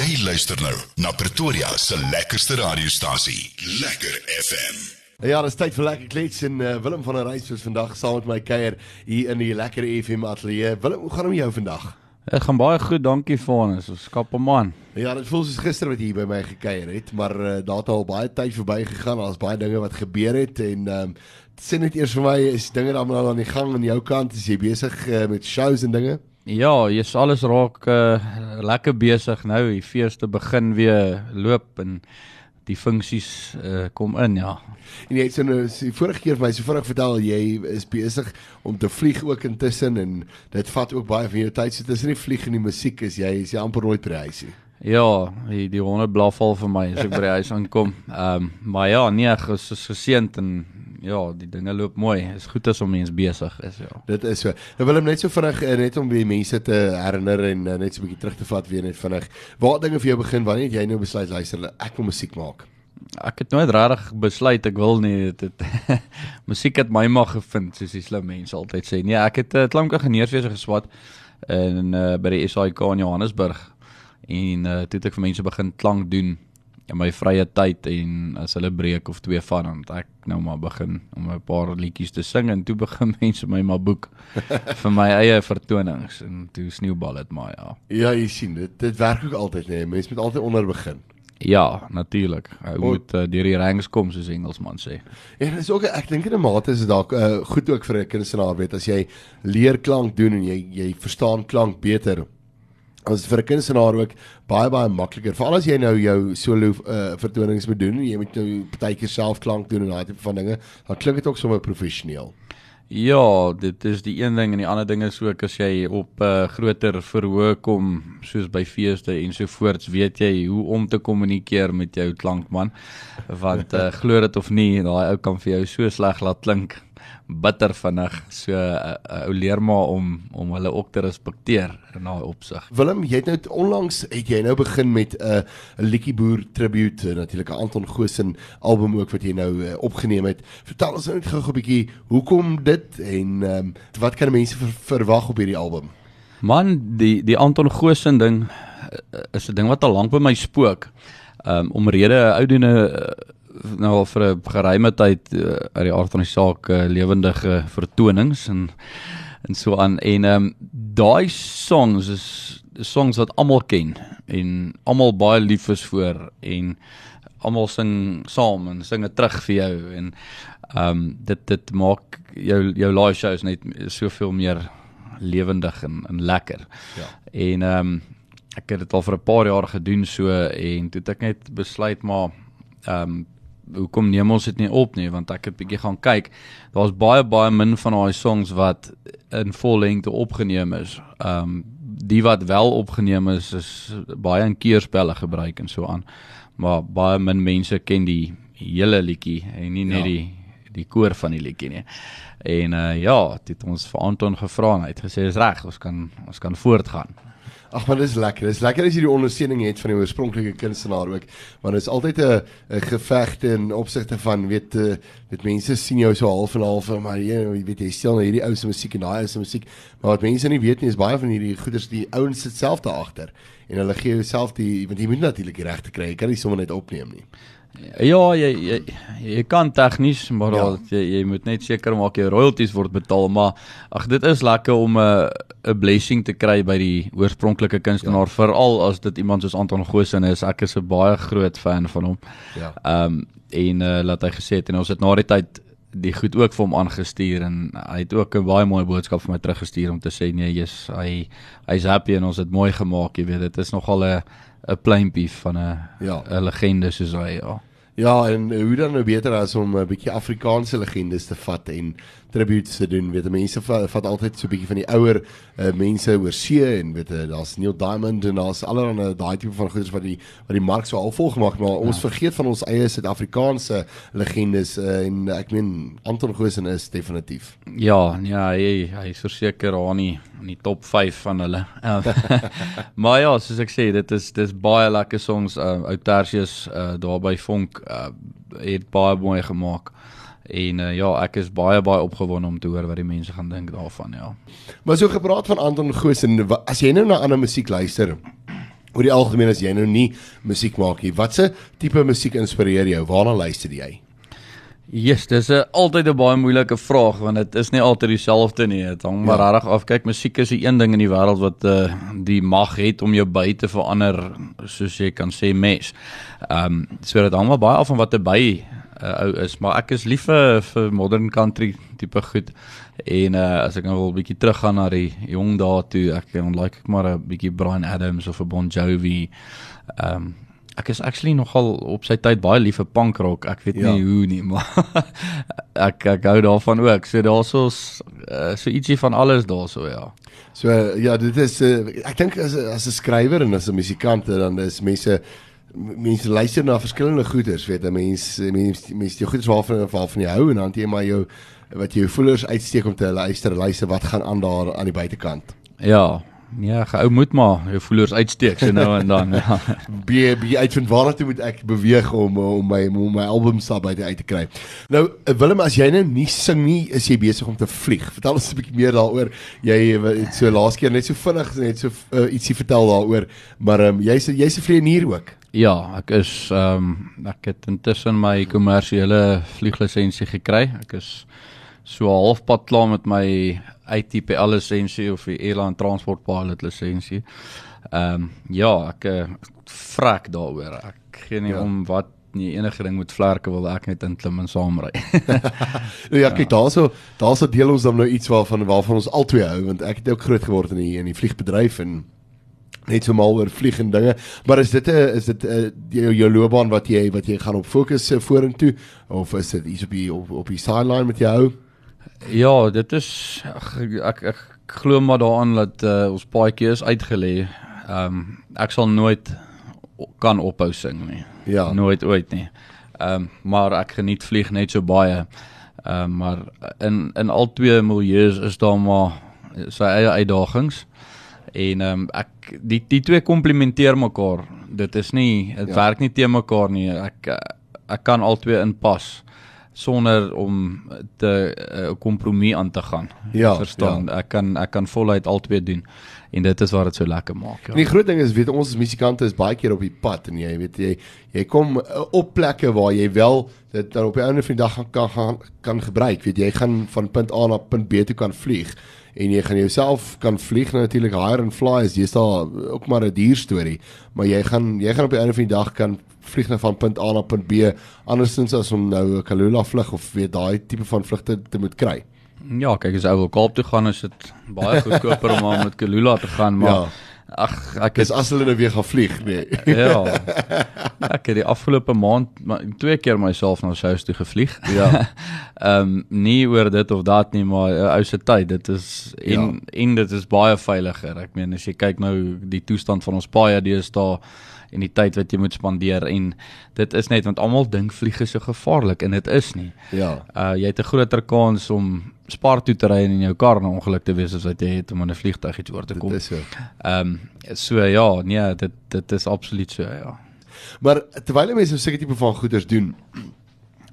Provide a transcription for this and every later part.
Jy luister nou na Pretoria se lekkerste radiostasie, Lekker FM. Ja, dit is tyd vir lekker klets en uh, Willem van der Reis is vandag saam met my kuier hier in die Lekker FM ateljee. Willem, hoe gaan dit met jou vandag? Dit gaan baie goed, dankie Fons. Ons skap 'n man. Ja, dit voel soos gister wat hier by my gekuier het, maar uh, daar het al baie tyd verby gegaan. Daar's baie dinge wat gebeur het en ehm um, sê net eers vir my is dinge dan al aan die gang aan jou kant? Is jy besig uh, met shows en dinge? Ja, jy's alles raak uh, lekker besig nou. Die feeste begin weer loop en die funksies uh, kom in, ja. En jy het so nou die vorige keer vir my so vinnig vertel jy is besig om te vlieg ook intussen en dit vat ook baie van jou tyd. So tussen die vlieg en die musiek is jy is jy amper nooit by die huis nie. Ja, die die honde blaf al vir my as ek by die huis aankom. Ehm um, maar ja, nee, is geseënd en ja, die dinge loop mooi. Is goed as om mens besig is, ja. Dit is so. Nou wil ek net so vinnig uh, net om die mense te herinner en uh, net so 'n bietjie terug te vat weer net vinnig. Waar dinge vir jou begin wanneer het jy nou besluit luister ek wil musiek maak? Ek het nooit regtig besluit ek wil nie dit musiek het my maar gevind soos die slim mense altyd sê. Nee, ek het 'n uh, klanke geneeswese geswat in uh, by die SAIK in Johannesburg en uh, toe het ek vir mense begin klank doen in my vrye tyd en as hulle breek of twee van dan ek nou maar begin om 'n paar liedjies te sing en toe begin mense my maar boek vir my eie vertonings en toe sneeubal dit maar ja. Ja, jy sien dit dit werk ook altyd nee, mense moet altyd onder begin. Ja, natuurlik. Hy moet uh, deur die ranks kom soos Engelsman sê. En dit is ook ek dink in 'n mate is dit dalk uh, goed ook vir 'n kunstenaar weet as jy leer klank doen en jy jy verstaan klank beter as vir 'n kunstenaar ook baie baie makliker. Veral as jy nou jou solo uh, vertonings moet doen en jy moet nou partykeer self klank doen en daai tipe van dinge, dan klink dit ook sommer professioneel. Ja, dit is die een ding en die ander ding is ook as jy op 'n uh, groter verhoog kom soos by feeste en so voorts, weet jy hoe om te kommunikeer met jou klankman. Want uh, glo dit of nie, daai ou kan vir jou so sleg laat klink bitter vinnig. So 'n uh, uh, ou leer maar om om hulle ook te respekteer in daai opsig. Willem, jy het nou onlangs het jy nou begin met 'n uh, 'n Likkie Boer tribute, natuurlik 'n Anton Goosen album ook wat jy nou uh, opgeneem het. Vertel ons net gou 'n bietjie hoekom dit en um, wat kan mense ver, verwag op hierdie album? Man, die die Anton Goosen ding uh, is 'n ding wat al lank by my spook. Um omrede oudoene uh, nou al vir 'n geruime tyd uh, uit die aard van die saak uh, lewendige vertonings en en so aan en ehm um, daai songs is songs wat almal ken en almal baie lief is vir en almal sing saam en sing dit terug vir jou en ehm um, dit dit maak jou jou live shows net soveel meer lewendig en en lekker. Ja. En ehm um, ek het dit al vir 'n paar jaar gedoen so en toe het ek net besluit maar ehm um, hoekom neem ons dit nie op nie want ek het bietjie gaan kyk daar's baie baie min van daai songs wat in vollengte opgeneem is. Ehm um, die wat wel opgeneem is is baie in keerspelle gebruik en so aan. Maar baie min mense ken die hele liedjie en nie net ja. die die koor van die liedjie nie. En uh ja, dit het ons vir Anton gevra en hy het gesê is reg, ons kan ons kan voortgaan. Ag maar dis lekker. Dis lekker as jy die ondersteuning het van die oorspronklike kunstenaar ook. Want dit is altyd 'n 'n geveg in opsigte van weet uh, weet mense sien jou so half en half maar jy weet jy stel nou hierdie ou se musiek en daai ou se musiek. Maar wat mense nie weet nie is baie van hierdie goeders die ouens sit self daar agter en hulle gee jouself die want jy moet natuurlik die regte kry. Jy kan nie sommer net opneem nie. Ja, jy jy, jy kan tegnies, maar ja. jy, jy moet net seker maak jy royalties word betaal, maar ag dit is lekker om 'n 'n blessing te kry by die oorspronklike kunstenaar ja. veral as dit iemand soos Anton Goosen is. Ek is 'n baie groot fan van hom. Ja. Ehm um, en uh, laat hy gesê het en ons het na die tyd die goed ook vir hom aangestuur en hy het ook 'n baie mooi boodskap vir my teruggestuur om te sê nee, jy's hy hy's happy en ons het mooi gemaak, jy weet, dit is nogal 'n 'n pleintjie van 'n ja. 'n legende soos hy ja. Ja, en hoe dan nou beter as om 'n bietjie Afrikaanse legendes te vat en tributes te doen. Weet mense vat, vat altyd so 'n bietjie van die ouer uh, mense oor see en weet daar's Neil Diamond en daar's allerlei daai tipe van goeders wat die wat die mark so al vol gemaak, maar ja. ons vergeet van ons eie Suid-Afrikaanse legendes uh, en ek meen Anton Goosen is definitief. Ja, ja, hy hy is verseker aan die in die top 5 van hulle. maar ja, soos ek sê, dit is dis baie lekker songs. Uh, ou Tertius uh, daar by Vonk uh, het baie mooi gemaak. En uh, ja, ek is baie baie opgewonde om te hoor wat die mense gaan dink daarvan, ja. Maar so gepraat van Anton Goosen, as jy nou na ander musiek luister, Oor die algemeen as jy nou nie musiek maak nie, watse tipe musiek inspireer jou? Waarna luister jy? Yes, dis 'n altyd 'n baie moeilike vraag want dit is nie altyd dieselfde nie. Dit hang maar Ja. regtig af. Kyk, musiek is die een ding in die wêreld wat uh, die mag het om jou by te verander, soos jy kan sê mes. Ehm um, so dit hang maar baie af van wat 'n by uh, ou is, maar ek is lief vir, vir modern country tipe goed. En uh, as ek nou wil 'n bietjie teruggaan na die jong dae toe, ek dan like ek maar 'n bietjie Brian Adams of 'n Bon Jovi. Ehm um, Ek is actually nogal op sy tyd baie lief vir punk rock. Ek weet Ja. nie hoe nie, maar ek ek hou daarvan ook. So daarsoos uh, so ietsie van alles daarso ja. So uh, ja, dit is uh, ek dink as as 'n skrywer en as 'n musikant dan is mense m- mense luister na verskillende goeders, weet jy, mense mense mense die goeders waarvan waarvan jy hou en dan jy maar jou wat jou voelers uitsteek om te luister, luister wat gaan aan daar aan die buitekant. Ja. Ja, gehou moet maar jou voelers uitsteek so nou en dan. Ja. Be be uitvind waarna toe moet ek beweeg om om my om my album stap uit uit te kry. Nou Willem, as jy nou nie sing nie, is jy besig om te vlieg. Vertel ons 'n bietjie meer daaroor. Jy het so laas keer net so vinnig net so uh, ietsie vertel daaroor, maar um, jy's jy's 'n vlieënier ook. Ja, ek is ehm um, ek het intussen my kommersiële vlieglisensie gekry. Ek is so halfpad klaar met my ATPL lisensie of die Airline Transport Pilot lisensie. Ehm um, ja, ek uh, vrek daaroor. Ek gee nie Ja. om wat nie enige ding met vlerke wil ek net inklim en saamry. Nou ja, kyk daarso daarso deel ons dan nou iets waarvan waarvan ons albei hou want ek het ook groot geword in die in die vliegbedryf en net so mal oor vlieg en dinge. Maar is dit 'n is dit 'n jou, jou loopbaan wat jy wat jy gaan op fokus uh, vorentoe of is dit iets op die op, op die sideline met jou ja, dit is ag, ek ek glo maar daaraan dat uh, ons paadjie is uitgelê. Ehm um, ek sal nooit kan ophou sing nie. Ja. Nooit ooit nie. Ehm um, maar ek geniet vlieg net so baie. Ehm um, maar in in al twee milieus is daar maar sy eie uitdagings. En ehm um, ek die die twee komplementeer mekaar. Dit is nie dit Ja. ja. werk nie te mekaar nie. Ek eh, ek kan al twee inpas sonder om te 'n uh, kompromie aan te gaan. Ja, verstaan. Ja. Ek kan ek kan voluit al twee doen en dit is wat dit so lekker maak. En die Ja. groot ding is weet ons as musikante is baie keer op die pad en jy weet jy jy kom uh, op plekke waar jy wel dit dan op die einde van die dag kan gaan kan gebruik. Weet jy gaan van punt A na punt B toe kan vlieg en jy gaan jouself kan vlieg nou natuurlik higher and fly is dis daar ook maar 'n duur storie, maar jy gaan jy gaan op die einde van die dag kan vlieg na van punt A na punt B andersins as om nou 'n Kalula vlug of weet daai tipe van vlugte te moet kry. Ja, kyk as ou wil Kaap toe gaan is dit baie goedkoper om maar met Kalula te gaan, maar Ja. Ag ek Dis het as hulle nou weer gaan vlieg, nee. ja. Ek het die afgelope maand maar twee keer myself na South toe gevlieg. Ja. Ehm um, nie oor dit of dat nie, maar uh, ou se tyd, dit is en ja. en dit is baie veiliger. Ek meen as jy kyk nou die toestand van ons paaie deesdae en die tyd wat jy moet spandeer en dit is net want almal dink vlieg is so gevaarlik en dit is nie. Ja. Uh jy het 'n groter kans om spaar toe te ry en in jou kar 'n ongeluk te wees as wat jy het om in 'n vliegtuig iets oor te Dit kom. is so. Ehm um, so ja, nee, dit dit is absoluut so ja. Maar terwyl mense so 'n tipe van goeders doen,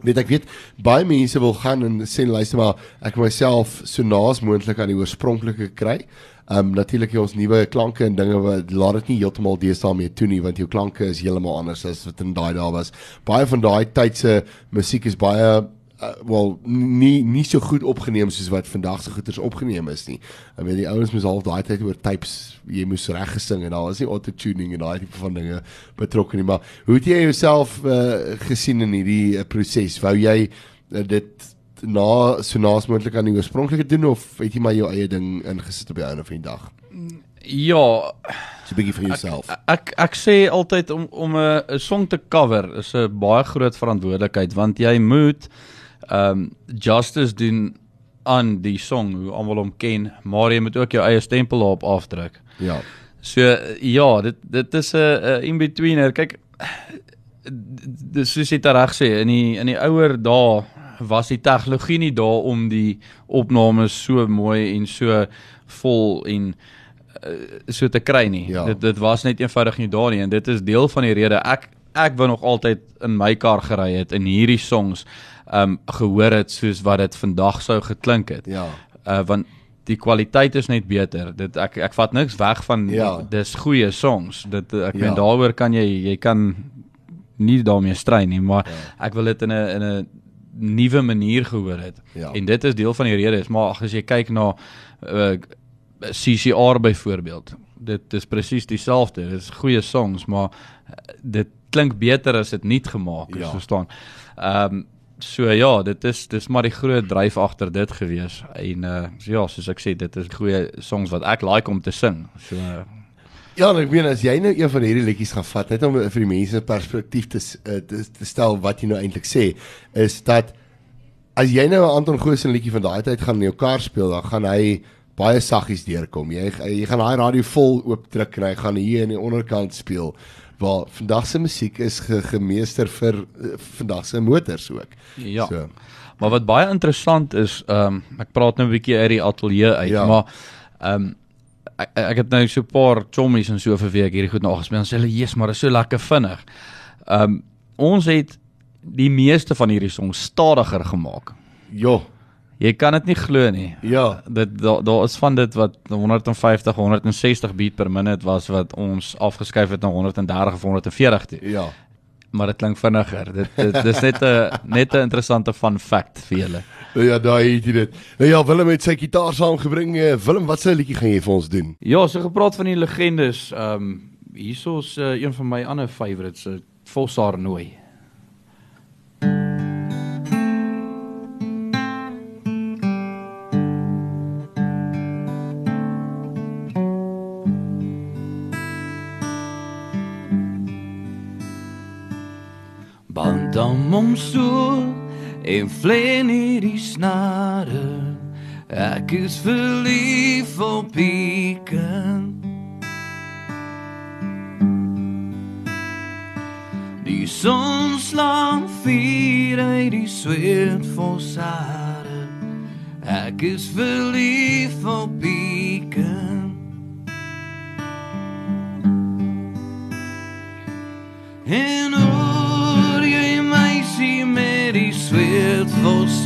weet ek weet baie mense wil gaan en sê luister maar ek wil myself so naas moontlik aan die oorspronklike kry. Um natuurlik ons nuwe klanke en dinge wat laat dit nie heeltemal deesdae mee toe nie want jou klanke is heeltemal anders as wat in daai dae was. Baie van daai tyd se musiek is baie uh, wel nie nie so goed opgeneem soos wat vandag se goeders opgeneem is nie. Ek weet die ouens moes half daai tyd oor tapes jy moes reg gesing en daar was nie auto-tuning en daai tipe van dinge betrokke nie, maar hoe het jy jouself uh, gesien in hierdie uh, proses? Wou jy uh, dit na so naas moontlik aan die oorspronklike doen of het jy maar jou eie ding ingesit op die einde van die dag? Ja, So 'n bietjie vir jouself. ek ek sê altyd om om 'n 'n song te cover is 'n baie groot verantwoordelikheid want jy moet ehm um, justice doen aan die song hoe almal hom ken, maar jy moet ook jou eie stempel daarop afdruk. Ja. So ja, dit dit is 'n 'n in-betweener. Kyk dis soos jy dit reg sê, in die in die ouer dae was die tegnologie nie daar om die opnames so mooi en so vol en uh, so te kry nie. Ja. Dit dit was net eenvoudig nie daar nie en dit is deel van die rede ek ek wou nog altyd in my kar gery het en hierdie songs um gehoor het soos wat dit vandag sou geklink het. Ja. Uh want die kwaliteit is net beter. Dit ek ek vat niks weg van Ja. dis goeie songs. Dit ek Ja. meen daaroor kan jy jy kan nie daarmee stry nie, maar ek wil dit in 'n in 'n nuwe manier gehoor het. Ja. En dit is deel van die rede is maar ag, as jy kyk na uh, CCR byvoorbeeld. Dit is presies dieselfde. Dit is goeie songs, maar dit klink beter as dit nie gemaak is, Ja. verstaan. Ehm um, so ja, dit is dis maar die groot dryf agter dit gewees. En uh so ja, soos ek sê, dit is goeie songs wat ek like om te sing. So uh, Ja, ek meen as jy nou een van hierdie liedjies gaan vat, net om vir die mense perspektief te, eh, te te stel wat jy nou eintlik sê, is dat as jy nou 'n Anton Goosen liedjie van daai tyd gaan in jou kar speel, dan gaan hy baie saggies deurkom. Jy jy gaan daai radio vol oop druk en hy gaan hier in die onderkant speel. Waar vandag se musiek is ge, gemeester vir uh, vandag se motors ook. ja. So, Maar wat baie interessant is, ehm um, ek praat nou 'n bietjie uit die ateljee uit, Ja. maar ehm um, ek, ek het nou so 'n paar chommies en so vir week hierdie goed nagespeel en sê hulle, "Jesus, maar dit is so lekker vinnig." Ehm um, ons het die meeste van hierdie songs stadiger gemaak. jo, Jy kan dit nie glo nie. ja, Dit daar daar is van dit wat 150, 160 beat per minute was wat ons afgeskuif het na 130 of 140 toe. ja. Maar dit klink vinniger. Dit dit dis net 'n net 'n interessante fun fact vir julle. Nou ja, daai het jy dit. Nou ja, Willem het sy gitaar saamgebring. Uh, Willem, wat se liedjie gaan jy vir ons doen? Ja, so gepraat van die legendes. Ehm um, hierso's uh, een van my ander favourites, uh, Vossaar Nooi. So en vlen hierdie snare. Ek is verlief op pieken. Die son slaan vier uit die sweet vol sare Ek is verlief op pieken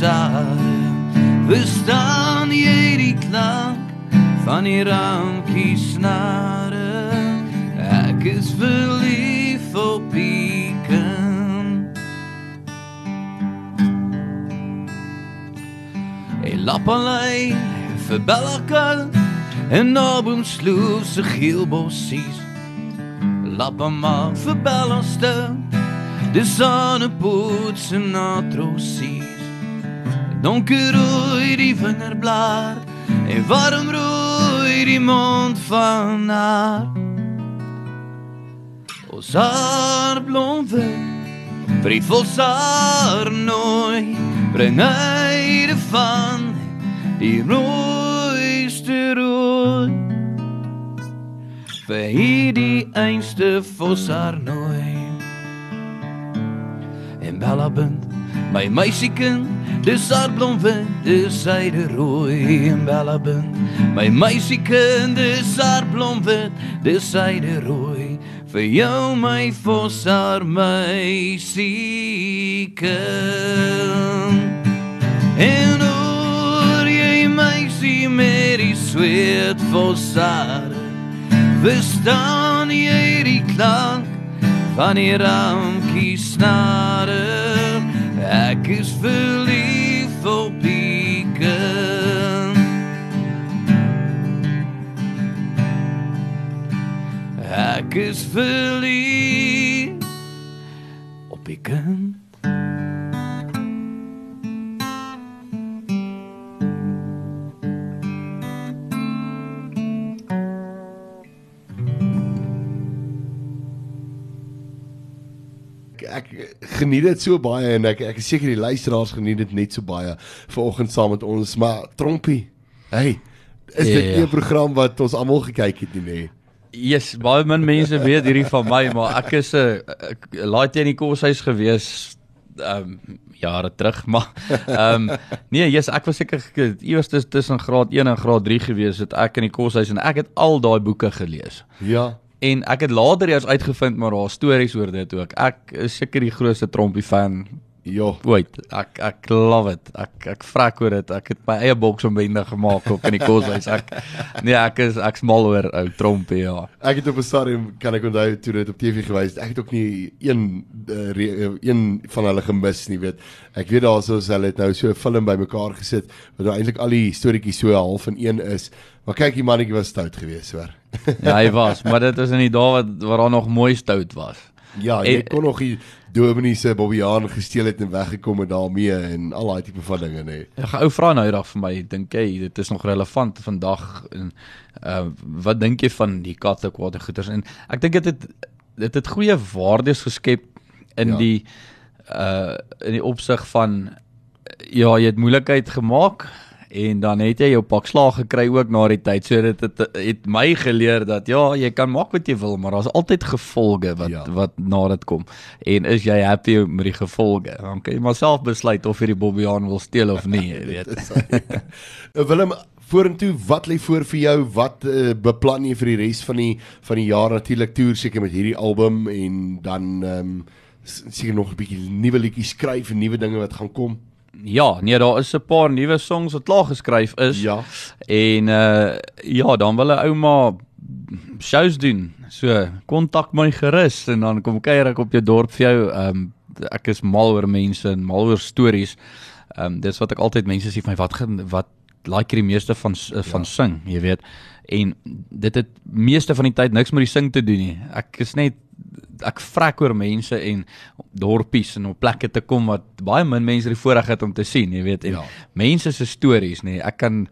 sare Verstaan jy die klank van die rankie snare. Ek is verlief op pieken En lappalei vir Bellakal En Nobum sloef se geelbossies. Lappa maar vir Bellaste Dis aan 'n poets en atrosies Donker rooi die vingerblaar En warm rooi die mond van haar Ons haar blonde Brief ons haar nooi Bring uit van die rooiste rooi Vir hierdie einste vos haar nooi En Bella bind my meisiekind Dis haar blom wind, dis syde rooi en Bella bind My meisiekind, dis haar blom wind, dis syde rooi. Vir jou my vos haar meisiekind En hoor jy meisie met die sweet vos haar Verstaan jy die klank van die rankie snare? Ek is verlief Ek is verlief op pieken ek geniet dit so baie en ek ek is seker die luisteraars geniet dit net so baie vanoggend saam met ons. Maar Trompie hey is Ja, dit ja. nie 'n program wat ons almal gekyk het nie nee Yes, baie min mense weet hierdie van my, maar ek is 'n uh, laat in die koshuis gewees ehm um, jare terug, maar ehm um, nee, yes, ek was seker tus- tussen graad 1 en graad 3 gewees het ek in die koshuis en ek het al daai boeke gelees. ja En ek het later eers uitgevind maar daar stories oor dit ook. Ek is seker die grootste trompie fan Ja. ooit. Ek ek love it. Ek ek vrek oor dit. Ek het my eie boksomwende gemaak ook in die koshuis. Ek nee, ek is ek's mal oor ou trompie ja. Ek het op 'n stadium kan ek onthou toe dit op TV gewys het. Ek het ook nie een uh, re, een van hulle gemis nie, weet. Ek weet daarsoos hulle het nou so 'n film bymekaar gesit wat nou eintlik al die storieetjies so half in een is. Maar kyk, die mannetjie was stout geweest, hoor. Ja, hy was, maar dit was in die dae wat waar daar nog mooi stout was. Ja, jy En- kon nog die Dominee se Bobbejaan gesteel het en weggekom het daarmee en al daai tipe van dinge, nê. Ja, ou vra nou eendag vir my, dink jy dit is nog relevant vandag en uh wat dink jy van die katte kwade goeters en ek dink dit het dit het goeie waardes geskep in ja. die uh in die opsig van ja, jy het moeilikheid gemaak en dan het jy jou pak slaag gekry ook na die tyd. So dit het, het my geleer dat ja, jy kan maak wat jy wil, maar daar's altyd gevolge wat Ja. wat na dit kom. En is jy happy met die gevolge? Dan kan jy maar self besluit of jy die Bobbejaan wil steel of nie, jy weet. Uh, Willem, vorentoe, wat lê voor vir jou? Wat uh, beplan jy vir die res van die van die jaar natuurlik toer seker met hierdie album en dan ehm um, seker nog 'n bietjie nuwe liedjies skryf en nuwe dinge wat gaan kom. Ja, nee, daar is 'n paar nuwe songs wat klaar geskryf is. Ja. En uh ja, dan wil 'n ouma shows doen. So, kontak my gerus en dan kom kuier ek op jou dorp vir jou. Ehm um, ek is mal oor mense en mal oor stories. Ehm um, dis wat ek altyd mense sê vir my wat wat like jy die meeste van s- van ja. sing, jy weet. En dit het meeste van die tyd niks met die sing te doen nie. Ek is net ek vrek oor mense en dorpies en op plekke te kom wat baie min mense die voorreg het om te sien, jy weet. En ja. mense se stories, nê. Nee, ek kan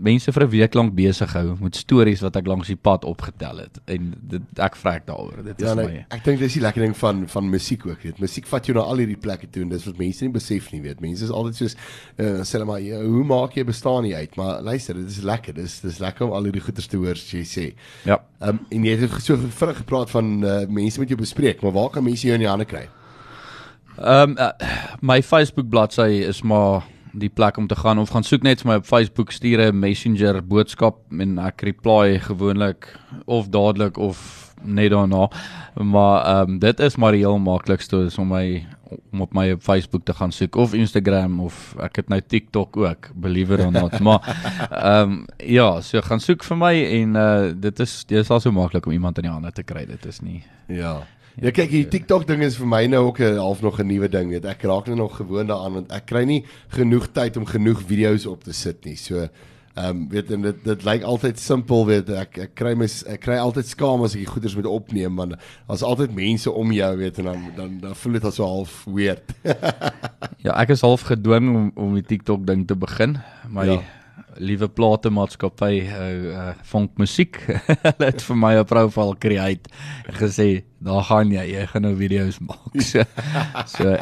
mense vir 'n week lank besig hou met stories wat ek langs die pad opgetel het en dit ek vrek daaroor. Dit is Ja, ja, nee, my ek dink dis die lekker ding van van musiek ook, weet. Musiek vat jou na al hierdie plekke toe en dis wat mense nie besef nie, weet. Mense is altyd soos uh, sê hulle maar ja, hoe maak jy bestaan nie uit? Maar luister, dit is lekker. Dis dis lekker om al hierdie goeters te hoor, jy sê. ja. Ehm um, en jy het so vinnig gepraat van uh, mense met jou bespreek, maar waar kan mense jou in die hande kry? Ehm um, uh, my Facebook bladsy is maar die plek om te gaan of gaan soek net vir my op Facebook stuur 'n messenger boodskap en ek reply gewoonlik of dadelik of net daarna. Maar ehm um, dit is maar die heel maklikste is om my om op my op Facebook te gaan soek of Instagram of ek het nou TikTok ook, believe it or not. maar ehm um, ja, so gaan soek vir my en uh dit is dit is al so maklik om iemand in die hande te kry. Dit is nie Ja. Ja kyk, die TikTok ding is vir my nou ook 'n half nog 'n nuwe ding, weet. Ek raak nou nog gewoond daaraan want ek kry nie genoeg tyd om genoeg video's op te sit nie. So ehm um, weet en dit dit lyk altyd simpel, weet ek ek kry my ek kry altyd skaam as ek die goeders moet opneem want daar's altyd mense om jou, weet en dan dan dan voel dit al so half weird. Ja, ek is half gedwing om om die TikTok ding te begin. My Ja. Liewe platemaatskappy uh, uh Vonk Musiek hulle het vir my 'n profiel create en gesê, "Daar gaan jy, jy gaan nou video's maak." So, so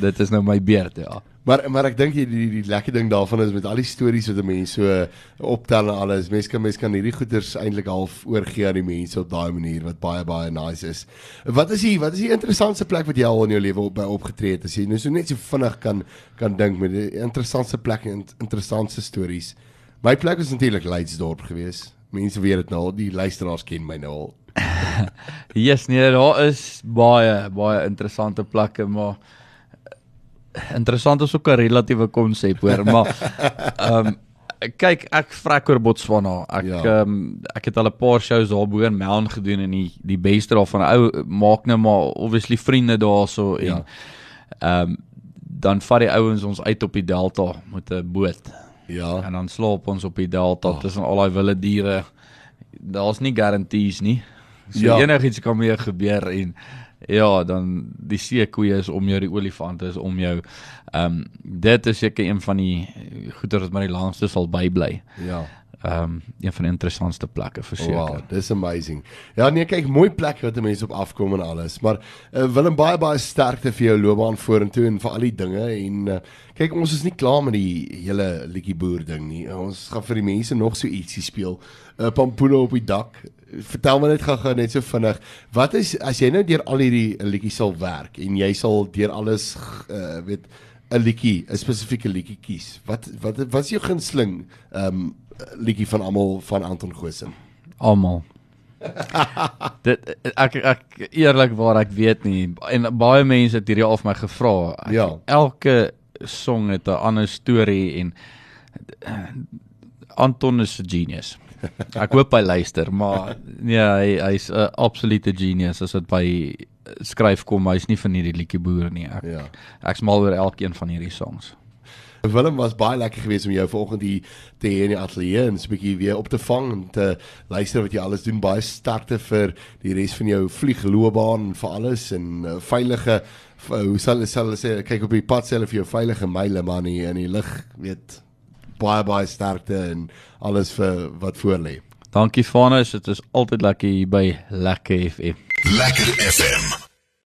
dit is nou my beurt, ja. Maar maar ek dink die, die die lekker ding daarvan is met al die stories wat mense so optel en alles. Mense kan mense kan hierdie goeders eintlik half oorgee aan die mense op daai manier wat baie baie nice is. Wat is die wat is die interessantste plek wat jy al in jou lewe op opgetree het? As jy nou so net so vinnig kan kan dink met die interessantste plekke en interessantste stories. My plek was natuurlik Leidsdorp geweest. Mense weet dit nou, al, die luisteraars ken my nou al. Yes, nee, daar is baie baie interessante plekke, maar interessant is ook 'n relatiewe konsep hoor, maar ehm um, kyk, ek vrek oor Botswana. Ek Ja. ehm um, ek het al 'n paar shows daar bo in Melon gedoen en die die beste daarvan ou maak nou maar obviously vriende daarso en Ja. ehm um, dan vat die ouens ons uit op die delta met 'n boot Ja. en dan slaap ons op die delta oh. tussen al daai wilde diere. Daar's nie garanties nie. So Ja. enigiets kan mee gebeur en ja, dan die seekoeie is om jou, die olifante is om jou. Ehm um, dit is seker een van die goeie wat my die langste sal bybly. Ja. Ehm um, een van die interessantste plekke verseker. Wow, dis amazing. Ja, nee, kyk, mooi plek wat mense op afkom en alles, maar uh, Willem baie baie sterkte vir jou loopbaan vorentoe en vir al die dinge en uh, kyk, ons is nie klaar met die hele liedjie boer ding nie. Uh, ons gaan vir die mense nog so ietsie speel. 'n uh, Pampoene op die dak. Vertel my net gou-gou net so vinnig. Wat is as jy nou deur al hierdie liedjies sal werk en jy sal deur alles uh, weet 'n liedjie, 'n spesifieke liedjie kies. Wat wat wat is jou gunsteling ehm um, liedjie van almal van Anton Goosen? Almal. Dit ek ek eerlikwaar ek weet nie en baie mense het hierdie al vir my gevra. Ja. Elke song het 'n ander storie en uh, Anton is 'n genius. Ek hoop hy luister, maar nee, hy hy's 'n absolute genius as dit by skryf kom. Hy's nie van hierdie liedjie boer nie. Ek Ja. ek's mal oor elkeen van hierdie songs. Willem was baie lekker geweest om jou vanoggend hier te hê in die ateljee en so 'n bietjie weer op te vang en te luister wat jy alles doen. Baie sterkte vir die res van jou vliegloopbaan en vir alles en uh, veilige v- hoe sal sal hulle sê kyk op die pad self vir jou veilige myle man hier in die lug weet baie baie sterkte en alles vir wat voor lê. Dankie Vanus, dit is altyd lekker hier by Lekker FM. Lekker FM